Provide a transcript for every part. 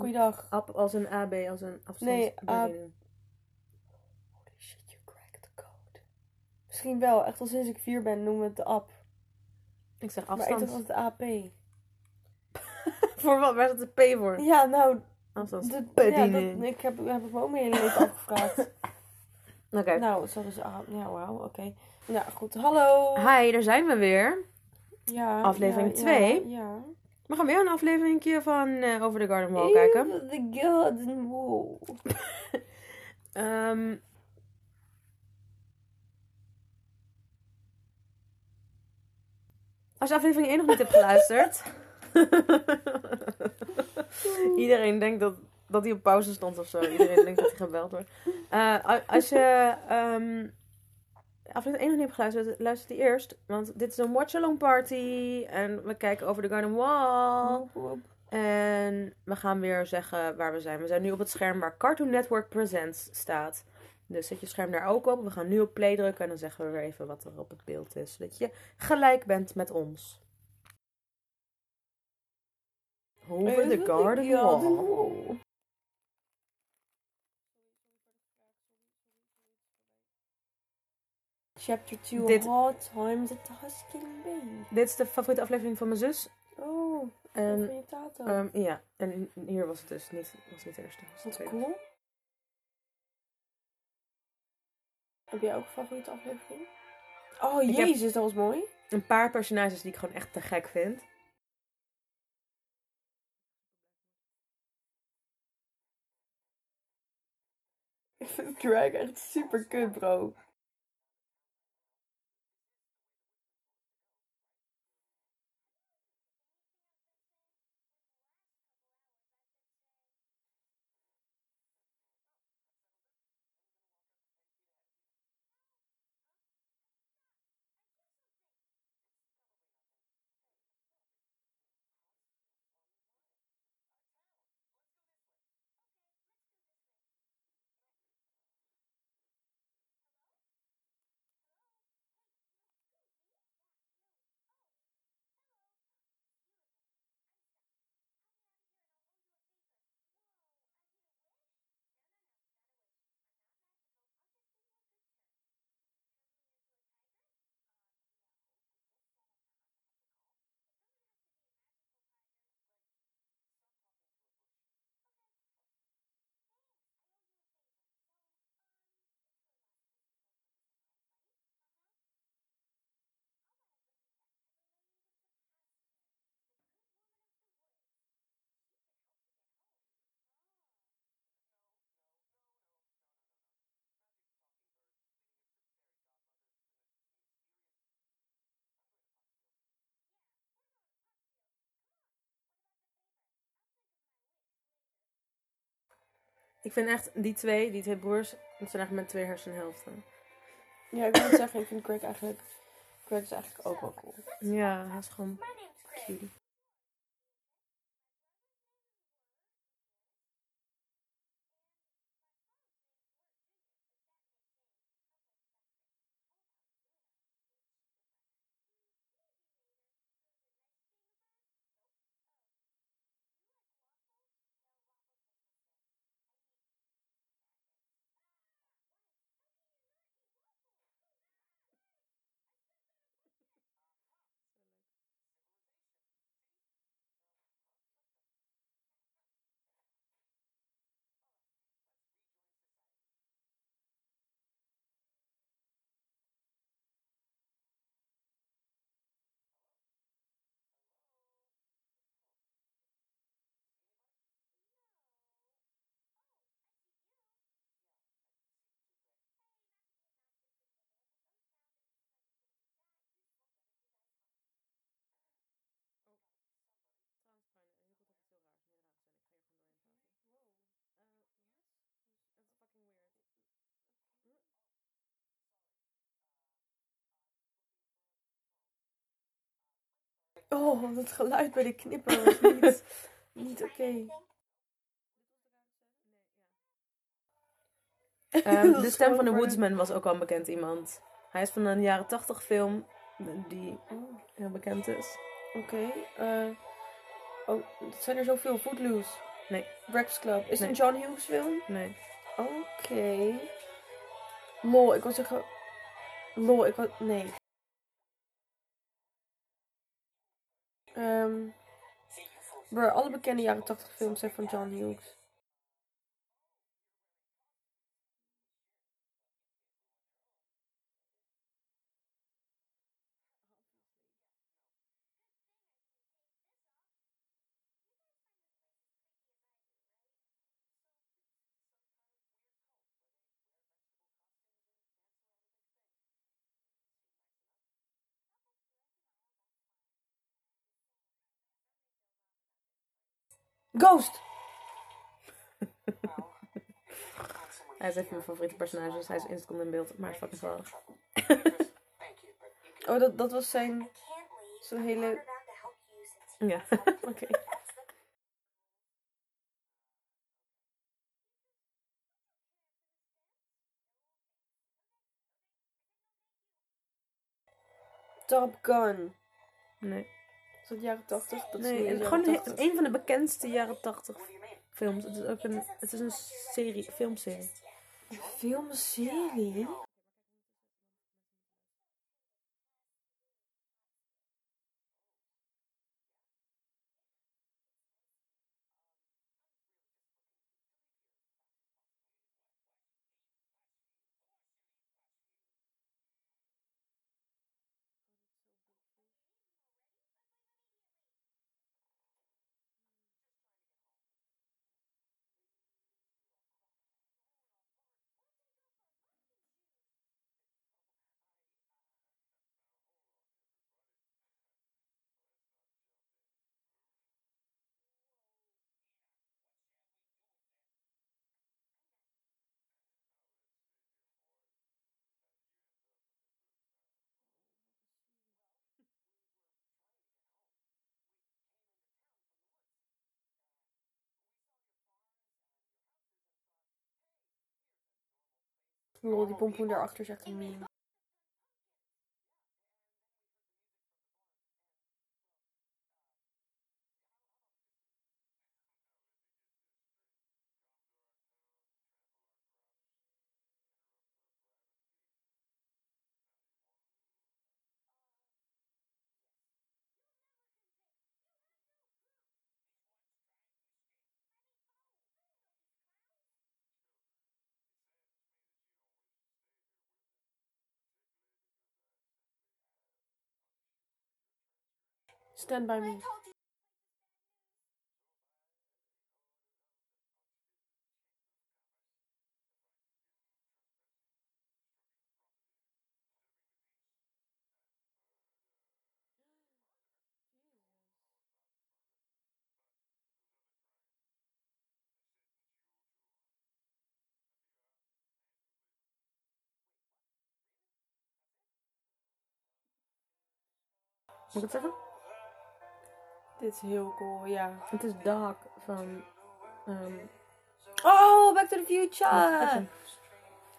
Goeiedag. App als een AB, als een afstands... Nee, Holy shit, you cracked the code. Misschien wel. Echt al sinds ik vier ben noemen we het de app. Ik zeg Maar ik afstand. dacht altijd AP. voor wat? Waar staat de P voor? Ja, nou. Afstands. De, ja, dat, ik heb, heb ik me ook mijn hele leven afgevraagd. Oké. Nou, zo is A. Ja, wauw. Oké. Nou, goed. Hallo. Hi, daar zijn we weer. Ja. Aflevering ja, twee. Ja. ja. We gaan weer een aflevering van eh, Over the Garden Wall kijken. The Garden Wall. Als je aflevering 1 nog niet hebt geluisterd. Iedereen denkt dat, dat hij op pauze stond of zo. Iedereen denkt dat hij gebeld wordt. Eh, als je ehm, aflevering 1 nog niet hebt geluisterd, luister die eerst. Want dit is een watch-along party. En we kijken over de Garden Wall. En we gaan weer zeggen waar we zijn. We zijn nu op het scherm waar Cartoon Network Presents staat. Dus zet je scherm daar ook op. We gaan nu op play drukken en dan zeggen we weer even wat er op het beeld is. Zodat je gelijk bent met ons. Over the Garden Wall. Chapter 2 Dit- Hard Times at the Husking Bay. Dit is de favoriete aflevering van mijn zus. Oh, En, van je ehm, ja, en hier was het dus niet, was niet de eerste. was Wat cool. Heb jij ook een favoriete aflevering? Oh, Ik jezus, dat was mooi. Een paar personages die ik gewoon echt te gek vind. Ik vind Greg echt super kut, bro. Ik vind echt die twee, die twee broers, dat zijn eigenlijk mijn twee hersenhelften. Ja, ik wil het zeggen, ik vind Greg eigenlijk... Greg is eigenlijk ook wel cool. Ja, hij is gewoon cutie. Oh, dat geluid bij de knipper was niet, niet oké. Ehm, de stem van de Woodsman was ook al een bekend iemand. Hij is van een jaren tachtig film die Oh, heel bekend is. Oké. eh, oh, zijn er zoveel. Footloose. Nee. Breakfast Club. Is het een John Hughes film? Nee. Oké. Lol, ik wil zeggen... Lol, ik wil... Nee. Bro, alle bekende jaren 80 films zijn van John Hughes. Ghost! Hij is even mijn favoriete personage, dus hij is instant in beeld. Maar fucking grappig. Oh, dat, dat was zijn... Zijn hele... Ja. Oké. Top Gun. Nee. Is dat jaren 80? Dat is Nee, en eens gewoon een, 80. een van de bekendste jaren 80 films. Het is ook een, het is een serie, filmserie. Filmserie? Lol, die pompoen daarachter is echt een meme. Stand by me. Moet ik het zeggen? Dit is heel cool, ja. Het is Dark van... ehm Oh, Back to the Future!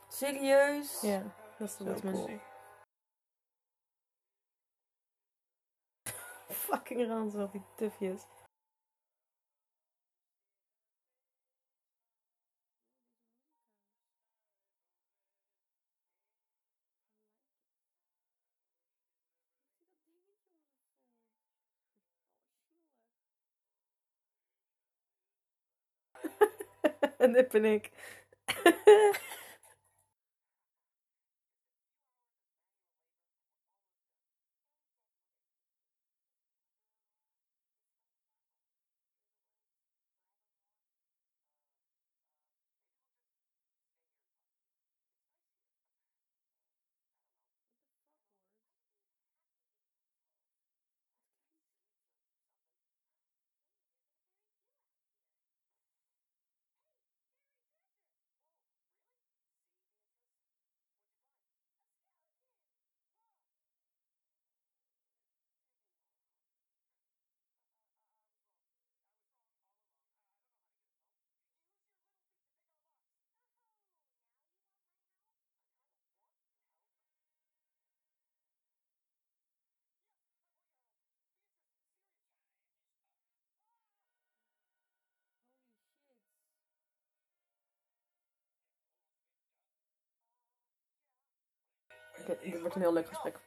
Serieus? Ja, dat is de Batman. cool. Fucking ranzig, die tufjes. dit ben ik. Dit wordt een heel leuk gesprek.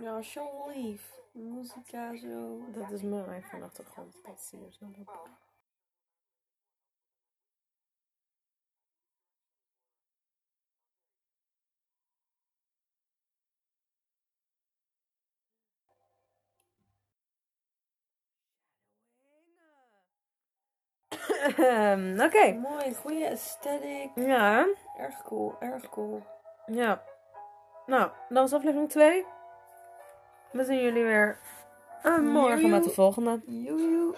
Ja, zo lief. Muzika zo. Dat is mijn iPhone achtergrond. Dat zie je zo. Ehm, Oké. Mooi, goede aesthetic. Ja, Erg cool, erg cool. ja. Nou, dat was aflevering 2. We zien jullie weer eh, morgen met de volgende. Joejoe.